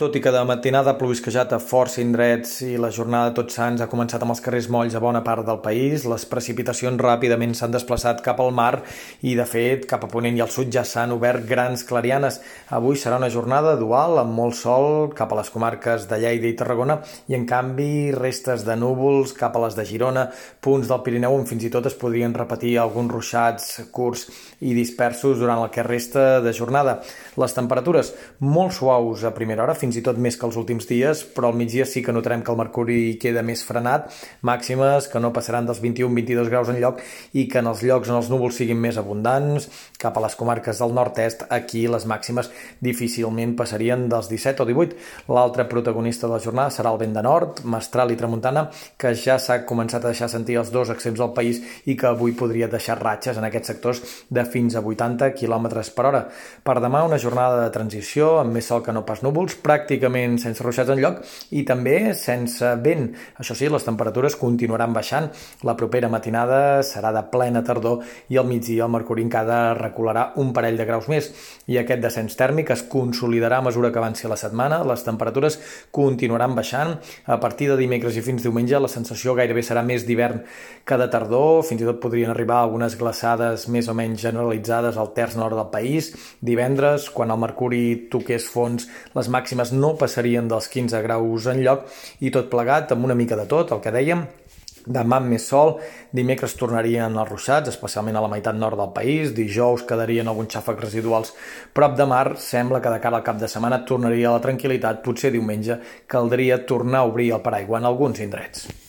Tot i que de matinada ha plovisquejat a força indrets i la jornada de Tots Sants ha començat amb els carrers molls a bona part del país, les precipitacions ràpidament s'han desplaçat cap al mar i, de fet, cap a Ponent i al sud ja s'han obert grans clarianes. Avui serà una jornada dual amb molt sol cap a les comarques de Lleida i Tarragona i, en canvi, restes de núvols cap a les de Girona, punts del Pirineu on fins i tot es podrien repetir alguns ruixats curts i dispersos durant el que resta de jornada. Les temperatures molt suaus a primera hora, fins i tot més que els últims dies, però al migdia sí que notarem que el mercuri queda més frenat, màximes que no passaran dels 21-22 graus en lloc i que en els llocs on els núvols siguin més abundants, cap a les comarques del nord-est, aquí les màximes difícilment passarien dels 17 o 18. L'altre protagonista de la jornada serà el vent de nord, mestral i tramuntana, que ja s'ha començat a deixar sentir els dos extrems del país i que avui podria deixar ratxes en aquests sectors de fins a 80 km per hora. Per demà una jornada de transició amb més sol que no pas núvols, pràcticament sense ruixats en lloc i també sense vent. Això sí, les temperatures continuaran baixant. La propera matinada serà de plena tardor i al migdia el mercuri encara recularà un parell de graus més. I aquest descens tèrmic es consolidarà a mesura que avanci la setmana. Les temperatures continuaran baixant. A partir de dimecres i fins diumenge la sensació gairebé serà més d'hivern que de tardor. Fins i tot podrien arribar algunes glaçades més o menys generalitzades al terç nord del país. Divendres, quan el mercuri toqués fons, les màximes no passarien dels 15 graus en lloc. I tot plegat amb una mica de tot, el que dèiem, Demà més sol, dimecres tornarien els ruixats, especialment a la meitat nord del país, dijous quedarien alguns xàfecs residuals prop de mar, sembla que de cara al cap de setmana tornaria la tranquil·litat, potser diumenge caldria tornar a obrir el paraigua en alguns indrets.